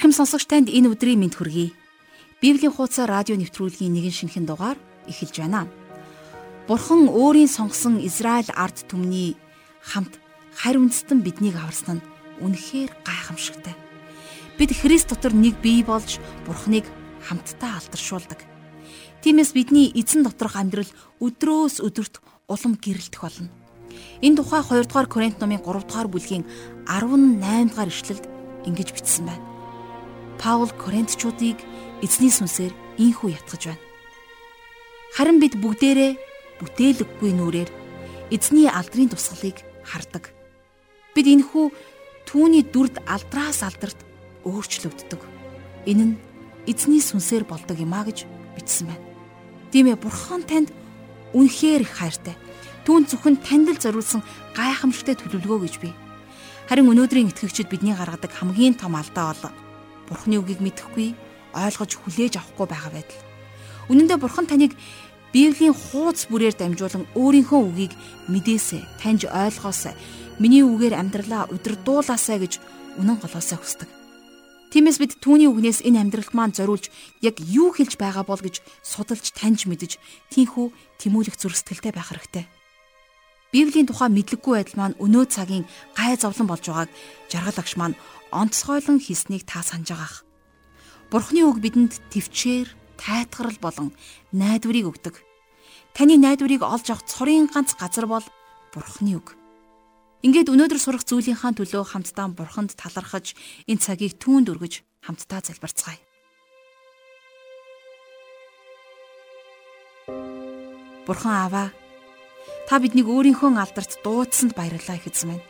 Эрхэм сонсогч танд энэ өдрийн мэнд хүргэе. Библийн хуудас радио нэвтрүүлгийн нэгэн шинэхэн дугаар эхэлж байна. Бурхан өөрийн сонгосон Израиль ард түмний хамт харь үндэстэн биднийг аварсан нь үнэхээр гайхамшигтай. Бид Христ дотор нэг бий болж Бурханыг хамтдаа алдаршуулдаг. Тиймээс бидний эзэн доторх амьдрал өдрөөс өдөрт улам гэрэлтэх болно. Энэ тухай 2 дугаар Коринт номын 3 дугаар бүлгийн 18 дугаар ишлэлд ингэж бичсэн байна. Паул Коринтчуудыг эзний сүнсээр ийхүү ятгах байна. Харин бид бүгдээрээ бүтээлэггүй нүрээр эзний алдрын тусгалыг хардаг. Бид энэхүү түүний дүрд алдраас алдарт өөрчлөгддөг. Энэ нь эзний сүнсээр болдог юм а гэж бичсэн байна. Тийм ээ бурхан танд үнэхээр их хайртай. Түүн зөвхөн танд л зориулсан гайхамшигтай төлөвлөгөө гэж би. Харин өнөөдрийн итгэгчид бидний гаргадаг хамгийн том алдаа бол Бурхны үгийг мэдэхгүй, ойлгож хүлээж авахгүй байгаа байдал. Үнэн дээр Бурхан таныг Библийн хуудас бүрээр дамжуулан өөрийнхөө үгийг мэдээсэй, таньж ойлгоосай. Миний үгээр амьдралаа удирдуулаасай гэж үнэн голоосаа хүсдэг. Тиймээс бид түүний үгнээс энэ амьдралд маань зориулж яг юу хэлж байгаа бол гэж судалж таньж мэдэж тийхүү тэмүүлэх зүрх сэтгэлтэй байх хэрэгтэй. Библийн тухай мэдлэггүй байдал маань өнөө цагийн гай зовлон болж байгааг жаргал агш маань онцгойлон хийснийг та санаж байгаах. Бурхны үг бидэнд төвчээр, тайтгарл болон найдварыг өгдөг. Таны найдварыг олж авах цорын ганц газар бол Бурхны үг. Ингээд өнөөдөр сурах зүйлийнхаа төлөө хамтдаа Бурханд талархаж энэ цагийг түүнд өргөж хамтдаа залбирцгаая. Бурхан аваа та биднийг өөрийнхөө алдарт дуудсанд баярлалаа гэхсэн байна.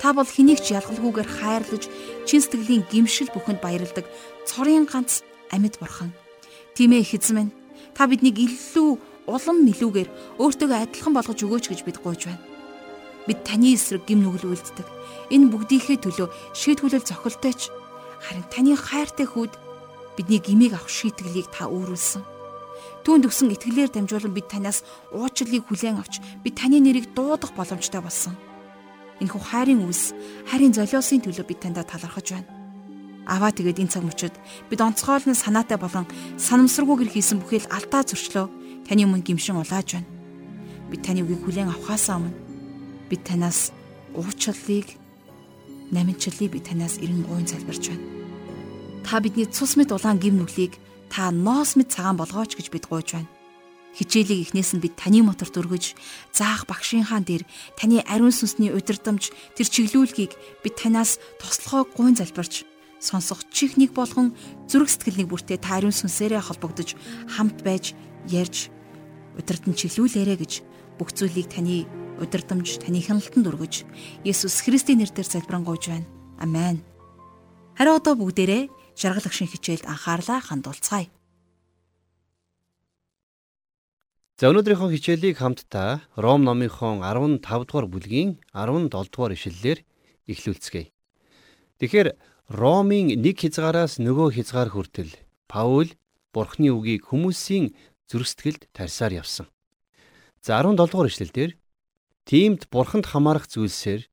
Та бол хэнийг ч ялгалгүйгээр хайрлаж, чин сэтгэлийн гимшил бүхэнд баярладаг цорын ганц амьд бурхан. Тийм ээ эзэн минь. Та биднийг илүү улам нэлүүгээр өөртөөгөө адилхан болгож өгөөч гэж бид гуйж байна. Бид таны эсрэг гим нүгэл үлддэг. Энэ бүгдийнхээ төлөө шийдвүлэл зохилтойч харин таны хайртай хүүд бидний гмийг авах шийтгэлийг та өөрүүлсэн. Түүнд өгсөн итгэлээр дамжуулан бид танаас уучлалыг хүлээн авч бид таны нэрийг дуудах боломжтой болсон. Энэхүү хайрын үс, хайрын золиосын төлөө бид таньда талархаж байна. Аваа тэгээд энэ цаг мөчид бид онцгойлон санаатай болон санамсаргүйгээр хийсэн бүхэл алдаа зөрчлөө таны өмнө гимшин улааж байна. Бид таны үгийг хүлээн авахаасаа өмнө бид танаас уучлалыг наминчлалыг бид танаас эрен гуйн залбирч байна. Та бидний цус мэд улаан гим нүглийг та ноос мэд цагаан болгооч гэж бид гуйж байна. Хичээлийг эхнээс нь бид таны моторт өргөж заах багшийнхаа дээр таны ариун сүнсний удирдамж тэр чиглүүлгийг бид танаас тослохоо гуйн залбирч сонсох чих нэг болгон зүрх сэтгэлнийг бүртээ та ариун сүнсээрээ холбогдож хамт байж ярьж удирдан чиглүүлээрэ гэж бүх зүйлийг таны удирдамж таны хяналтанд өргөж Есүс Христийн нэрээр залбирanгуйж байна. Амен. Харин одоо бүгдээрээ жаргалах шин хичээлд анхаарлаа хандуулцгаая. За өнөөдрийнхөө хичээлийг хамтдаа Ром номынхон 15 дугаар бүлгийн 17 дугаар ишлэлээр эхлүүлцгээе. Тэгэхээр Ромын нэг хязгаараас нөгөө хязгаар хүртэл Паул Бурхны үгийг хүмүүсийн зөрсгөлд тарьсаар явсан. За 17 дугаар ишлэлдэр Тиймд Бурханд хамаарах зүйлсээр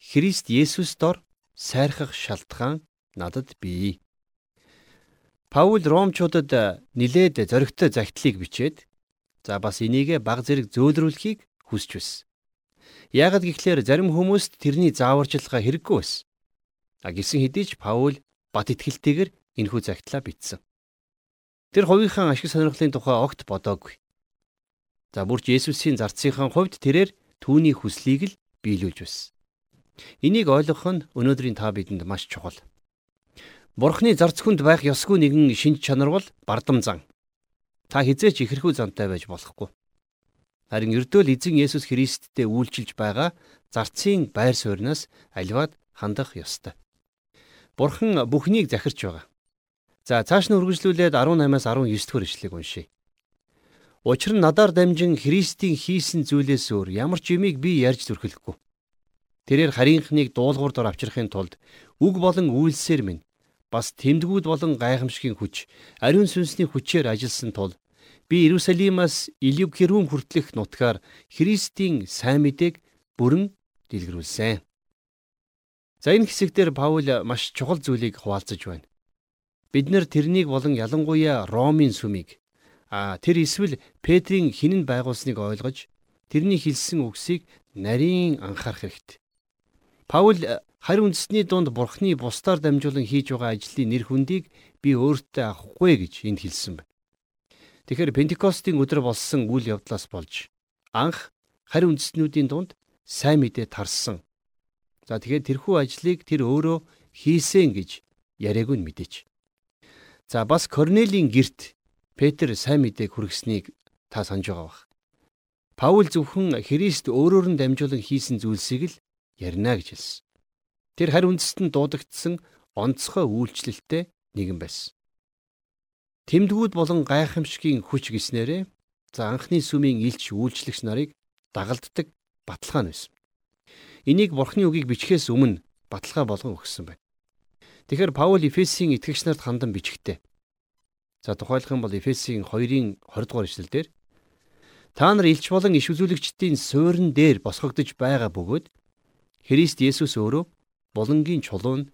Христ Есүс дор сайрхах шалтгаан надад бий. Паул Ромчуудад нилээд зоригтой загтлыг бичээд За бас энийгээ баг зэрэг зөөлрүүлэхийг хүсч байсан. Яагад гэхлээр зарим хүмүүст тэрний зааварчилгаа хэрэггүй байсан. А гисэн хэдий ч Паул бат итгэлтэйгээр энэхүү загтлаа бичсэн. Тэр хувийнхаа ашиг сонирхлын тухай огт бодоогүй. За бүрч Есүсийн зарцынхаа хувьд тэрээр түүний хүслийг л биелүүлж байсан. Энийг ойлгох нь өнөөдрийн та бидэнд маш чухал. Бурхны зарц хүнд байх ёсгүй нэгэн шинж чанар бол бардам зан. Та хизээч ихэрхүү зантай байж болохгүй. Харин ердөөл эзэн Есүс Христтэй үйлчилж байгаа зарцын байр сууриас аливаад хандах ёстой. Бурхан бүхнийг захирч байгаа. За цааш нь үргэлжлүүлээд 18-аас 19 дугаар ишлэгийг уншийе. Учир нь надаар дамжин Христийн хийсэн зүйлээс өөр ямар ч юмыг би ярьж зүрхлэхгүй. Тэрээр харийнхныг дуулуур дор авчрахын тулд үг болон үйлсээр минь бас тэмдгүүд болон гайхамшигын хүч ариун сүнсний хүчээр ажилласан тул би Иерусалимаас Илив Хэрүүм хүртэлх нутгаар Христийн сайн мэдээг бүрэн дэлгэрүүлсэн. За энэ хэсэгдэр Паул маш чухал зүйлийг хуваалцаж байна. бид нар тэрнийг болон ялангуяа Ромын сүмийг а тэр эсвэл Петрийн хинэн байгуулсныг ойлгож тэрний хэлсэн үгсийг нарийн анхаарах хэрэгтэй. Паул харь үндэсний дунд бурхны бусдаар дамжуулан хийж байгаа ажлын нэр хүндийг би өөртөө авахгүй гэж энд хэлсэн байна. Тэгэхээр Пентекостийн өдөр болсон үйл явдлаас болж анх харь үндэстнүүдийн дунд сайн мэдээ тарсан. За тэгэхээр тэрхүү ажлыг тэр өөрөө хийсэн гэж яриаг нь мэдээч. За бас Корнелийн герт Петр сайн мэдээг хүргэснийг та санаж байгаа бах. Паул зөвхөн Христ өөрөөр нь дамжуулан хийсэн зүйлсийг л ярина гэж хэлсэн. Тэр харь үндэстэн дуудагдсан онцгой үйлчлэлтэй нэгэн байсан. Тэмдгүүд болон гайхамшигын хүч гиснээрээ за анхны сүмийн илч үйлчлэгч нарыг дагалддаг баталгаа нь байсан. Энийг Бурхны үгийг бичгээс өмнө баталгаа болгон өгсөн байна. Тэгэхээр Паул Эфесийн итгэгч нарт хандан бичгтээ. За тухайлах юм бол Эфесийн 2-ын 20 дугаар эшлэлдэр та нар илч болон иш үзүүлэгчдийн суурин дээр босгогдож байгаа бөгөөд Христ Есүс өөрөө булангийн чулуун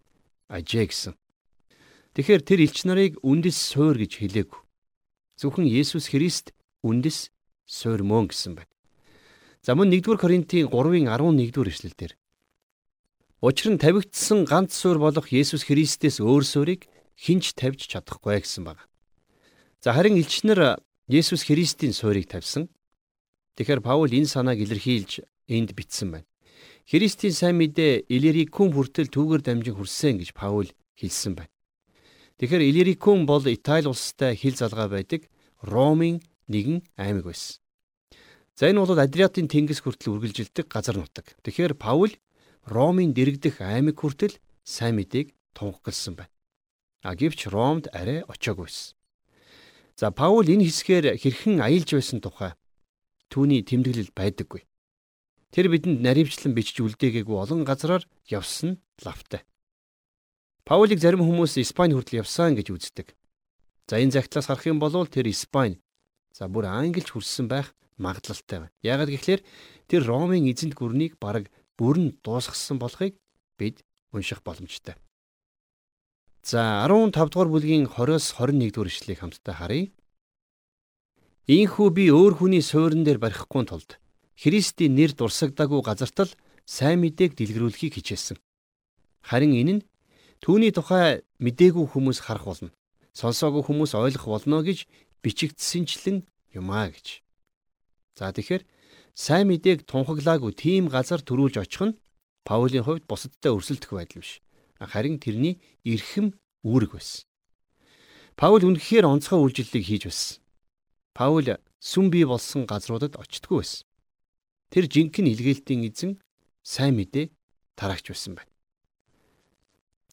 ажээ гэсэн. Тэгэхээр тэр элч нарыг үндэс суур гэж хэлээгүй. Зөвхөн Есүс Христ үндэс суур мөн гэсэн байна. За мөн 1-р Коринтын 3-ын 11-р эшлэлдэр Учир нь тавигдсан ганц суурь болох Есүс Христээс өөр суурийг хинч тавьж чадахгүй гэсэн байна. За харин элчнэр Есүс Христийн суурийг тавьсан. Тэгэхээр Паул энэ санааг илэрхийлж энд бичсэн байна. Христийн сайн мэдээ Илирикум хүртэл түүгээр дамжин хүрсэн гэж Паул хэлсэн байна. Тэгэхээр Илирикум бол Итали улстай хил залгаа байдаг Ромын нэгэн аймаг байсан. За энэ бол Адриатын тэнгис хүртэл үргэлжилдэг газар нутаг. Тэгэхээр Паул Ромын дэрэгдэх аймаг хүртэл сайн мэдээг тунхагласан байна. А гэвч Ромд арай очиагүйсэн. За Паул энэ хэсгээр хэрхэн аялж байсан тухай түүний тэмдэглэл байдаггүй. Тэр бидэнд наривчлан бичиж үлдээгээгүй олон газраар явсан лавтай. Паулийг зарим хүмүүс Испани хүртэл явсан гэж үздэг. За энэ загтлаас харах юм бол тэр Испани за бүр Англич хүрсэн байх магадлалтай байна. Яагаад гэвэл тэр Ромын эзэнт гүрнийг бараг бүрэн дуусгасан болохыг бид унших боломжтой. За 15 дугаар бүлгийн 20-с 21 дугаар ишлэгийг хамтдаа харъя. Ийхүү би өөр хүний суурин дээр барихгүй тулд Христийн нэр дурсагдаагүй газарт л сайн мэдээг дэлгэрүүлэхийг хичээсэн. Харин энэ нь түүний тухай мдээгүй хүмүүс харах болно. Сонсоогүй хүмүүс ойлгох болно гэж бичигдсэнчлэн юмаа гэж. За тэгэхээр сайн мэдээг тунхаглаагүй тийм газар төрүүлж очих нь Паулийн хувьд бусадтай өрсөлдөх байдал биш. Харин тэрний эрхэм үүрэг байсан. Паул үнэхээр онцгой үйлчлэлийг хийж байсан. Паул сүм бий болсон газруудад очтгүй байсан. Тэр жинхэнэ илгээлтийн эзэн сайн мэдээ тараагч байсан байна.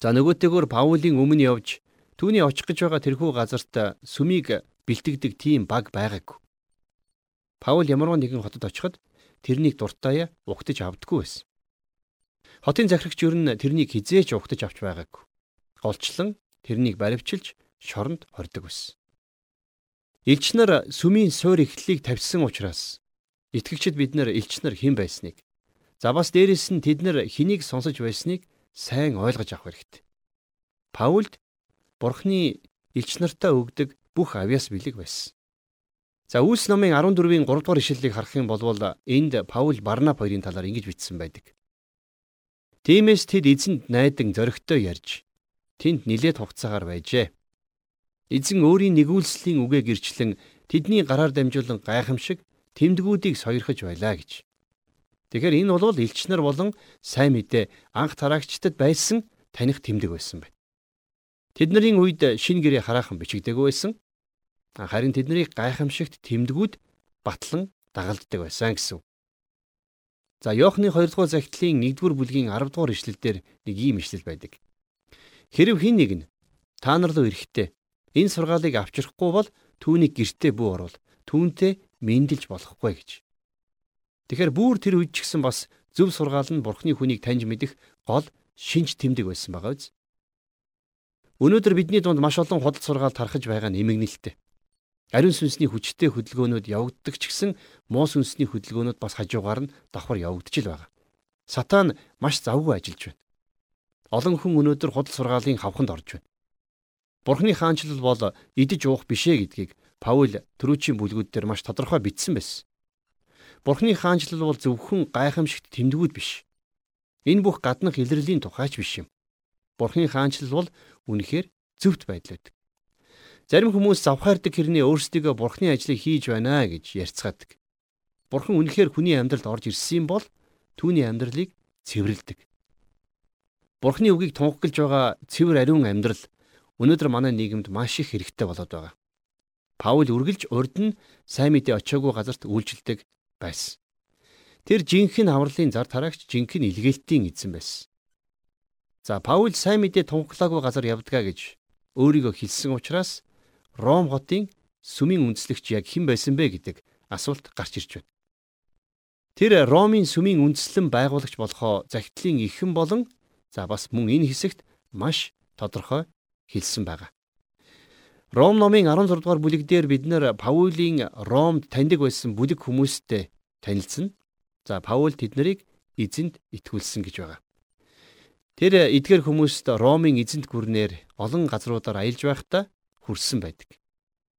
За нөгөөтэйгөр Паулийн өмнө явж түүний очих гэж байгаа тэрхүү газарт сүмийг бэлтгэдэг тийм баг байгаагүй. Паул ямарваа нэгэн хотод очиход тэрнийг дуртаяа угтаж авдаггүй байсан. Хотын захирагч ер нь тэрнийг хизээч угтаж авч байгаагүй. Голчлон тэрнийг баривчилж шоронд хордог байсан. Илч нар сүмийн суур эхлэлийг тавьсан учраас итгэгчид бид нар илч нар хэн байсныг за бас дээрэс нь тэд нар хэнийг сонсож байсныг сайн ойлгож авах хэрэгтэй. Паулд Бурхны илч нартаа өгдөг бүх авьяас бэлэг байсан. За Үлс номын 14-ийн 3 дугаар ишлэлийг харах юм бол энд Паул Барнаб хоёрын талаар ингэж бичсэн байдаг. Тиймээс тэд эзэнд найдан зөрөгтэй ярьж тэнд нилээд хугацаагаар байжээ. Эзэн өөрийн нэгүүлслийн үгээ гэрчлэн тэдний гараар дамжуулан гайхамшиг тэмдгүүдийг сойрхож байлаа гэж. Тэгэхээр энэ бол элч нар болон сайн мэдээ анх тараагчдад байсан таних тэмдэг байсан байна. Тэдний үед шин гэрээ хараахан бичигдээгүй байсан. Харин тэднийг гайхамшигт тэмдгүүд батлан дагалддаг байсан гэсэн. За Иохны 2 дугаар захидлын 1-р бүлгийн 10 дугаар ишлэлдэр нэг ийм ишлэл байдаг. Хэрв хин нэг нь та нар руу ирэхдээ энэ сургаалыг авчрахгүй бол түүнийг гэртээ бүү орвол түүнтэй мэндэлж болохгүй гэж. Тэгэхээр бүр тэр үед ч гэсэн бас зөв сургаал нь бурхны хүнийг таньж мэдэх гол шинж тэмдэг байсан байгаа биз. Өнөөдөр бидний дунд маш олон худал сургаал тархаж байгаа нэмэгнэлттэй. Ариун сүнсний хүчтэй хөдөлгөөнүүд явагддаг ч гэсэн муу сүнсний хөдөлгөөнүүд бас хажуугаар нь давхар явагдаж л байгаа. Сатан маш завгүй ажиллаж байна. Олон хүн өнөөдөр худал сургаалын хавханд орж байна. Бурхны хаанчлал бол идэж уух бишээ гэдгийг Паул төрүүчийн бүлгүүд дээр маш тодорхой бичсэн байсан. Бурхны хаанчлал бол зөвхөн гайхамшигт тэмдгүүд биш. Энэ бүх гаднах илэрлийн тухайч биш юм. Бурхны хаанчлал бол үнэхээр зөвхт байдал байдаг. Зарим хүмүүс завхаардаг хэрнээ өөрсдийгөө Бурхны ажлыг хийж байна гэж ярьцгаадаг. Бурхан үнэхээр хүний амьдралд орж ирсэн бол түүний амьдралыг цэвэрлэдэг. Бурхны үгийг тунхаглаж байгаа цэвэр ариун амьдрал өнөөдөр манай нийгэмд маш их хэрэгтэй болоод байгаа. Паул үргэлж урд нь сайн мэдээ очиагүй газарт үйлчлдэг байсан. Тэр жинхэнэ авралын зар тараагч жинхэнэ илгээлтийн эзэн байсан. За Паул сайн мэдээ тунхаглаагүй газар явдгаа гэж өөрийгөө хэлсэн учраас Ром хотын сүмийн үндэслэгч яг хэн байсан бэ гэдэг асуулт гарч ирж байна. Тэр Ромын сүмийн үндэслэн байгуулагч болохоо захидлын эхэн болон за бас мөн энэ хэсэгт маш тодорхой хэлсэн байгаа. Ром номын 16 дугаар бүлэг дээр бид нэр Паулийн Ромд таньдаг байсан бүлэг хүмүүстэй танилцсан. За Паул тэднийг эзэнд итгүүлсэн гэж байгаа. Тэр эдгээр хүмүүст Ромын эзэнт гүрнээр олон газруудаар аялж байхдаа хүрсэн байдаг.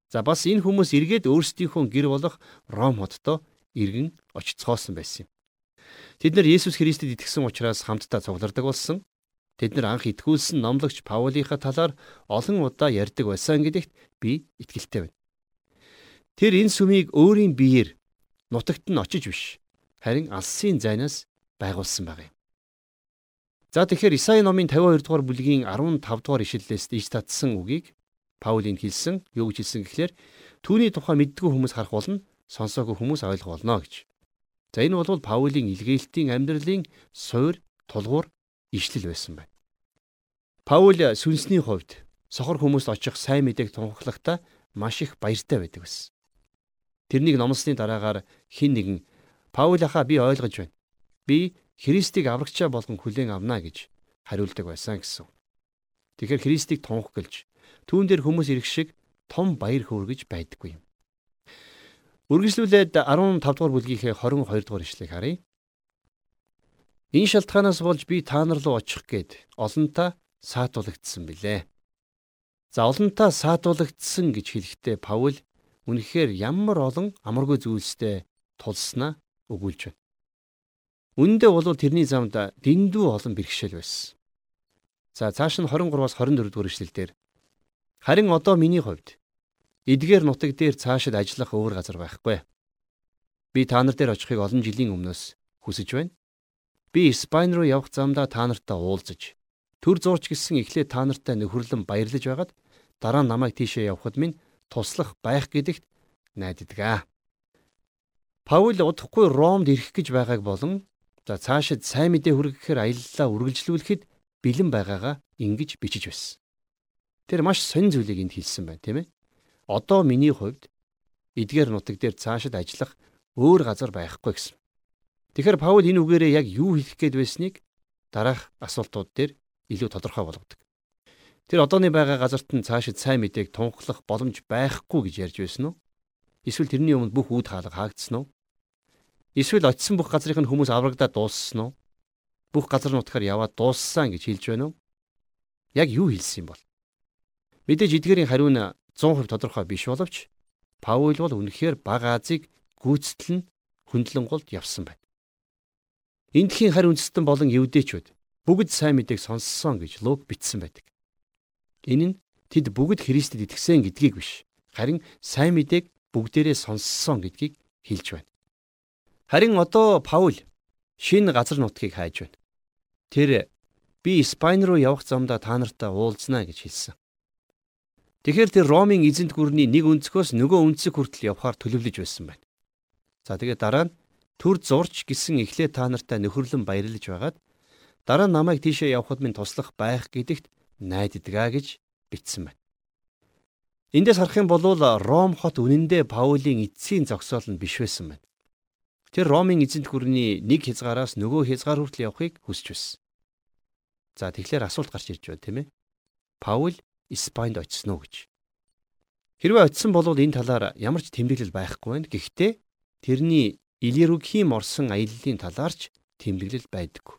За бас энэ хүмүүс эргээд өөрсдийнхөө гэр болох Ром хотдоо иргэн очицгоосон байсан юм. Тэд нар Есүс Христэд итгэсэн учраас хамтдаа цуглардаг болсон. Тэд нар анх итгүүлсэн номлогч Паулийнхаа талаар олон удаа ярьдаг байсан гэдэгт би итгэлтэй байна. Тэр энэ сүмийг өөрийн биеэр нутагт нь очиж биш харин алсын зайнаас байгуулсан баг юм. За тэгэхээр Исаи номын 52 дугаар бүлгийн 15 дугаар ишлэлээс иж татсан үгийг Паулийн хэлсэн юу гэж хэлсэн гэхээр түүний тухай мэддгүй хүмүүс харах болно сонсоогүй хүмүүс ойлгох болно гэж. За энэ бол Паулийн илгээлтийн амьдралын суур тулгуур ишлэл байсан байна. Паул сүнсний хувьд сохор хүмүүст очих сайн мэдээг тунхаглахдаа маш их баяртай байдаг байсан. Тэрнийг номлосны дараагаар хин нэгэн Паул ахаа би ойлгож байна. Би Христийг аврагчаа болгон хүлээн авна гэж хариулдаг байсан гэсэн. Тэгэхээр Христийг тунхаглаж түүн дээр хүмүүс ирэх шиг том баяр хөөргөж байдаггүй юм. Үргэлжлүүлээд 15 дугаар бүлгийнхээ 22 дугаар ишлэгийг харъя. Энэ шалтгаанаас болж би та нар руу очих гээд олонтаа саатуулагдсан билээ. За олонтаа саатуулагдсан гэж хэлэхдээ Паул үнэхээр ямар олон амаргүй зүйлстэй тулснаа өгүүлж байна. Үндэ бол тэрний замд дэндүү олон бэрхшээл байсан. За цааш нь 23-аас 24 дугаар ишлэлдэр харин одоо миний хувьд эдгээр нутаг дээр цаашид ажиллах өөр газар байхгүй. Би та нар дээр очихыг олон жилийн өмнөөс хүсэж байна. Би Испани руу явах замдаа та нартай уулзаж Төр зурч гисэн эхлээ та нартай нөхөрлөн баярлаж байгаад дараа нь намайг тийшээ явахад минь туслах байх гэдэгт найддаг. Паул удахгүй Ромд ирэх гэж байгааг болон за цаашид сайн мэдээ хүргэхээр аяллаа үргэлжлүүлэхэд бэлэн байгаагаа ингэж бичиж байсан. Тэр маш сонь зүйлийг энд хэлсэн байна, тийм ээ. Одоо миний хувьд эдгээр нутаг дээр цаашид ажиллах өөр газар байхгүй гэсэн. Тэгэхээр Паул энэ үгээрээ яг юу хэлэх гээд байсныг дараах асуултууд дээр илүү тодорхой болгодог. Тэр одооны байгаа газарт нь цаашид сайн мэдээг тунхлах боломж байхгүй гэж ярьж байсан уу? Эсвэл тэрний өмнө бүх үүд хаалга хаагдсан уу? Эсвэл очисон бүх газрын хүмүүс аврагдаад дууссан уу? Бүх газар нутгаар яваад дууссан гэж хэлж байна уу? Яг юу хэлсэн юм бол? Мэдээж эдгээрийн хариу нь 100% тодорхой биш боловч Паул бол үнэхээр баг Азийг гүйцэтгэл нь хөндлөн голд явсан байна. Эндхийн харь үндэстэн болон евдээчүүд бүгд сайн мэдээг сонссон гэж Лук бичсэн байдаг. Энэ нь тэд бүгд Христэд итгэсэн гэдгийг биш. Харин сайн мэдээг бүгдээрээ сонссон гэдгийг хэлж байна. Харин одоо Паул шинэ газар нутгийг хайж байна. Тэр би Испани руу явах замдаа та нартай уулзнаа гэж хэлсэн. Тэгэхээр тэр Ромын эзэнт гүрний нэг өнцгөөс нөгөө өнцөг хүртэл явхаар төлөвлөж байсан байна. За тэгээд дараа нь төр зурч гисэн эхлээ та нартай нөхөрлөн баярлаж байгаад дараа нь намайг тийшээ явхад минь туслах байх гэдэгт найддгаа гэж бичсэн байна. Эндээс харах юм бол Ром хот үнэндээ Паулийн эцсийн зогсоол нь биш байсан байна. Тэр Ромын эзэнт гүрний нэг хязгаараас нөгөө хязгаар хүртэл явахыг хүсэж байсан. За тэгэхээр асуулт гарч ирж байна тийм ээ. Паул Испанд очсон уу гэж. Хэрвээ очисон бол энэ талаар ямар ч тэмдэглэл байхгүй байна. Гэхдээ тэрний Илирүкхийн орсон аяллаа талаарч тэмдэглэл байдаггүй.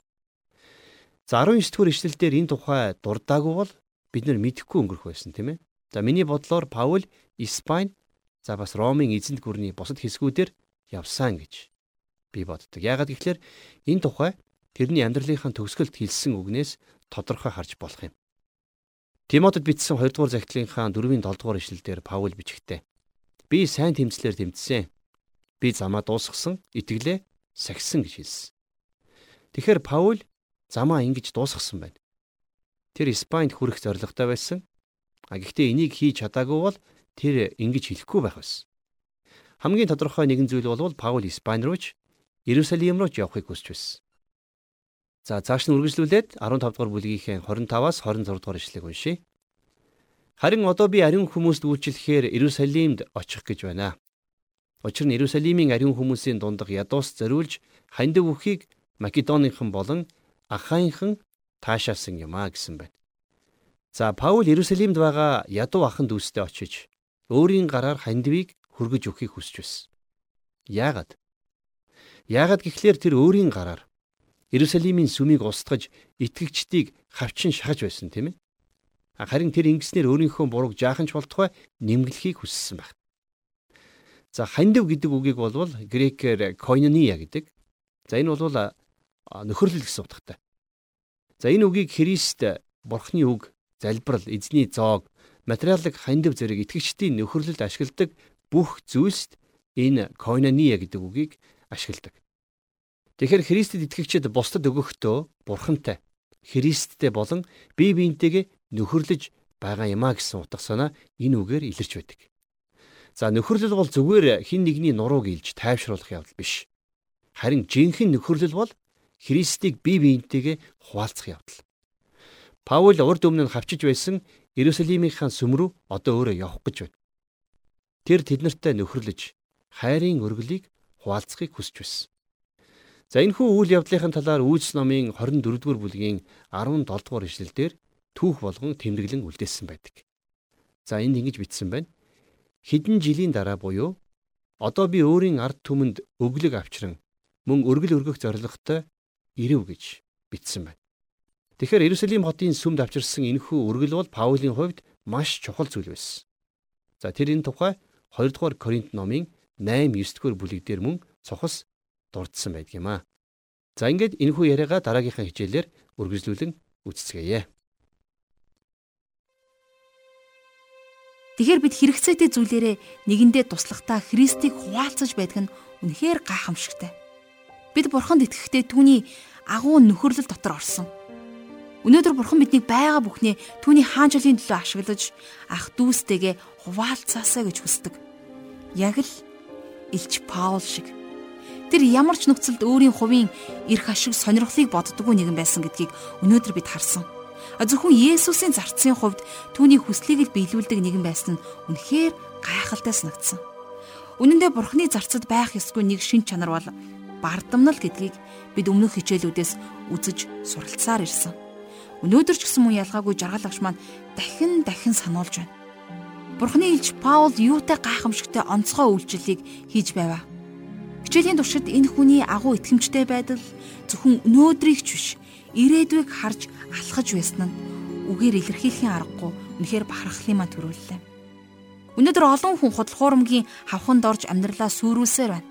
За 19 дугаар ишлэлдэр энэ тухай дурдаагүй бол бид нар мэдэхгүй өнгөрөх байсан тийм ээ. За миний бодлоор Паул Испани за бас Ромын эзэнт гүрний бусад хэсгүүдээр явсан гэж би боддог. Яагаад гэвэл энэ тухай тэрний амьдралынхаа төгсгөлд хэлсэн үгнээс тодорхой харж болох юм. Тимотед бичсэн 2 дугаар захидлынхаа 4-ийн 7 дугаар ишлэлдэр Паул бичгтээ. Би сайн тэмцлэр тэмцсэн. Би замаа дуусгасан, итгэлээ сахисан гэж хэлсэн. Тэгэхээр Паул замаа ингэж дуусгасан байна. Тэр Испанид хүрэх зорилготой байсан. А гэхдээ энийг хийж чадаагүй бол тэр ингэж хэлэхгүй байх байсан. Хамгийн тодорхой нэгэн зүйл бол Паул Испани руу ч Иерусалим руу ч явахыг хүсэж байсан. За цааш нь үргэлжлүүлээд 15 дугаар бүлгийнхээ 25-аас 26 дугаар ишлэгийг уншийе. Харин одоо би ариун хүмүүст үйлчлэхээр Иерусалимд очих гэж байна. Учир нь Иерусалимийн ариун хүмүүсийн дундах ядуус зориулж хандив үхийг Македоныхан болон Ахаинхан таашаасан юм а гэсэн байна. За Паул Иерусалимд байгаа ядуу ахын дүүстэй очиж өөрийн гараар хандивыг хөргөж өгөхийг хүсэж байсан. Яагаад? Яагаад гэхлээр тэр өөрийн гараар Иерусалимийн сүмийг устгаж итгэгчдийг хавчин шахаж байсан тийм ээ. Харин тэр ингэснээр өөрийнхөө бурууг жаахан ч болтугай нэмгэлхийг хүссэн байна. За хандив гэдэг үгийг болвол грекээр koinonia гэдэг. За энэ бол нөхөрлөл гэсэн утгатай. За энэ үгийг Христ бурхны үг, залбирал, эзний зоог, материалын хандив зэрэг итгэгчдийн нөхөрлөлд ашигладаг бүх зүйлсд энэ koinonia гэдэг үгийг ашигладаг. Тэгэхээр Христэд итгэгчид бусдад өгөхдөө бурхантай, Христтэй болон бие биентэйгээ нөхөрлөж байгаа юмаа гэсэн утга санаа энэ үгээр илэрч байдаг. За нөхөрлөл бол зүгээр хин нэгний нурууг илж тайвшруулах явдал биш. Харин жинхэнэ нөхөрлөл бол Христийг бие биентэйгээ хуваалцах явдал. Паул урд өмнө нь хавчиж байсан Иерусалимийнхаа сүм рүү одоо өөрөө явах гэж байна. Тэр тэднэртэй нөхөрлөж хайрын өргөлийг хуваалцахыг хүсэж байсан. За энэхүү үйл явдлын талаар Үйлс номын 24-р бүлгийн 17-р ишлэлдэр түүх болгон тэмдэглэн үлдээсэн байдаг. За энд ингэж бичсэн байна. Хэдэн жилийн дараа буюу одоо би өөрийн ард түмэнд өглөг авчран мөн өргөл өргөх зорилготой ирэв гэж бичсэн байна. Тэгэхээр Иерусалим хотын сүмд авчирсан энэхүү өргөл бол Паулийн хувьд маш чухал зүйл байсан. За тэр энэ тухай 2 дугаар Коринт номын 8 9 дугаар бүлэг дээр мөн цохос дурдсан байдаг юм аа. За ингээд энэхүү яриагаа дараагийнхаа хичээлээр үргэлжлүүлэн үздцгээе. Тэгэхээр бид хэрэгцээтэй зүйлээрээ нэгэндээ туслахтаа Христийг хуваалцаж байдаг нь үнэхээр гайхамшигтай. Бид Бурханд итгэхдээ түүний агуу нөхөрлөл дотор орсон. Өнөөдөр Бурхан биднийг байгаа бүхнээ түүний хаанчлалын төлөө ашиглаж ах дүүстэйгээ хуваалцаасаа гэж хүсдэг. Яг л Илч Паул шиг. Тэр ямар ч нөхцөлд өөрийн хувийн эрх ашиг сонирхлыг боддгоо нэгэн байсан гэдгийг өнөөдөр бид харсан. Зөвхөн Есүсийн зарцын хувьд түүний хүслийг л биелүүлдэг нэгэн байсан нь үнэхээр гайхалтай санагдсан. Үнэн дээр Бурхны зарцад байх ёсгүй нэг шин чанар бол бардамнал гэдгийг бид өмнөх хичээлүүдээс үзэж суралцсаар ирсэн. Өнөөдөр ч гэсэн мөн ялгаагүй жаргал агш маань дахин дахин сануулж байна. Бурхны илч Паул юутай гайхамшигтай онцгой үйлчлэлийг хийж байваа. Хичээлийн туршид энэ хүний агуу итгэмжтэй байдал зөвхөн өнөөдрийг ч биш, ирээдүйг харж алхаж байсан нь үгээр илэрхийлэхийн аргагүй үнэхээр бахархлын маа төрүүллээ. Өнөөдөр олон хүн худал хуурмгийн хавханд орж амьдралаа сүрүүлсээр байна.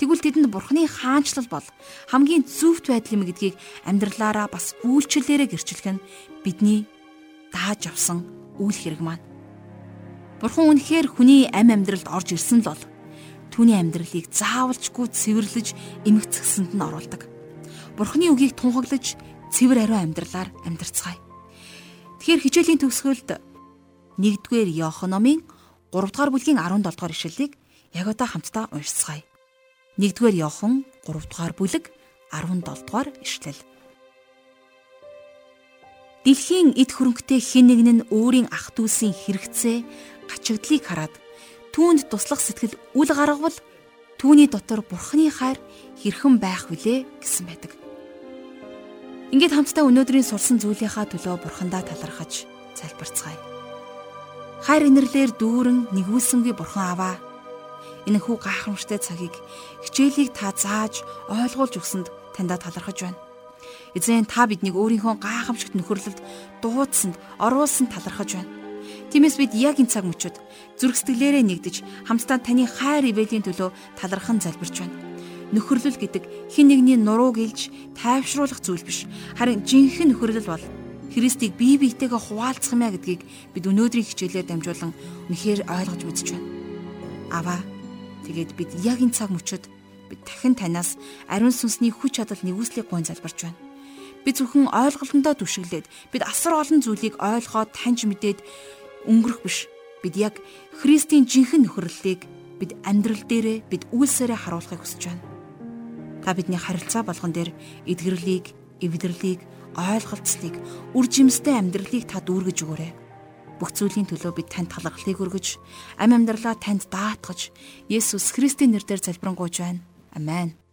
Тэгвэл тэдэнд бурхны хаанчлал бол хамгийн зөвхт байдал юм гэдгийг амьдралаараа бас үйлчлэлээрээ гэрчлэх нь бидний дааж авсан үйл хэрэг маань. Бурхан үнэхээр хүний амь амьдралд орж ирсэн л бол түүний амьдралыг заавалчгүй цэвэрлэж эмгцгсэнд нь оруулдаг. Бурхны үгийг тунхаглаж цэвэр ариун амьдралаар амьдарцгаая. Тэгэхээр хичээлийн төгсгөлд 1-р Иохан номын 3 дугаар бүлгийн 17 дугаар ишлэлийг яг одоо хамтдаа уншицгаая. 1-р Иохан 3 дугаар бүлэг 17 дугаар ишлэл. Дэлхийн эд хөрөнгөтэй хэн нэгэн нь өөрийн ах дүүсийн хэрэгцээ, гачигдлыг хараад түүнд туслах сэтгэл үл гаргавал түүний дотор бурхны хайр хэрхэн байх вүлээ гэсэн байдаг. Ингээд хамтдаа өнөөдрийн сурсан зүйлийнхаа төлөө бурхандаа талархаж залбирцгаая. Хайр инэрлэр дүүрэн нэгүүлсэнгүй бурхан аваа. Энэхүү гайхамшигтай цагийг хичээлийг та зааж ойлгуулж өгсөнд таньда талархаж байна. Эзэн та биднийг өөрийнхөө гайхамшигт нөхөрлөлд дуудсанд оруулсан талархаж байна. Тиймээс бид яг энэ цаг мөчид зүрх сэтгэлээрээ нэгдэж хамтдаа таны хайр ивэлийн төлөө талархан залбирч байна. Нөхөрлөл гэдэг хин нэгний нурууг илж тайвшруулах зүйл биш. Харин жинхэнэ нөхөрлөл бол Христийг бие биетэйгээ хуваалцах юмаа гэдгийг бид өнөөдрийн хичээлээр дамжуулан үнэхээр ойлгож мэдж байна. Аваа. Тэгээд бид яг энэ цаг мөчид бид дахин танаас ариун сүнсний хүч чадал нэгүслийг гойн залбирч байна. Би зөвхөн ойлголтондоо түшиглээд бид асар олон зүйлийг ойлгоод таньж мэдээд өнгөрөх биш. Бид яг Христийн жинхэнэ нөхөрлөлийг бид амьдрал дээрээ бид үйлсээрээ харуулахыг хүсэж байна. Та бидний харилцаа болгон дээр эдгэрлийг, эвдэрлийг ойлголцлыг, үр жимстэй амьдралыг та дүүргэж өгөөрэй. Бүх зүйлийн төлөө бид танд талархлыг өргөж, амь амьдралаа танд даатгаж, Есүс Христийн нэрээр залбирanгуйж байна. Амен.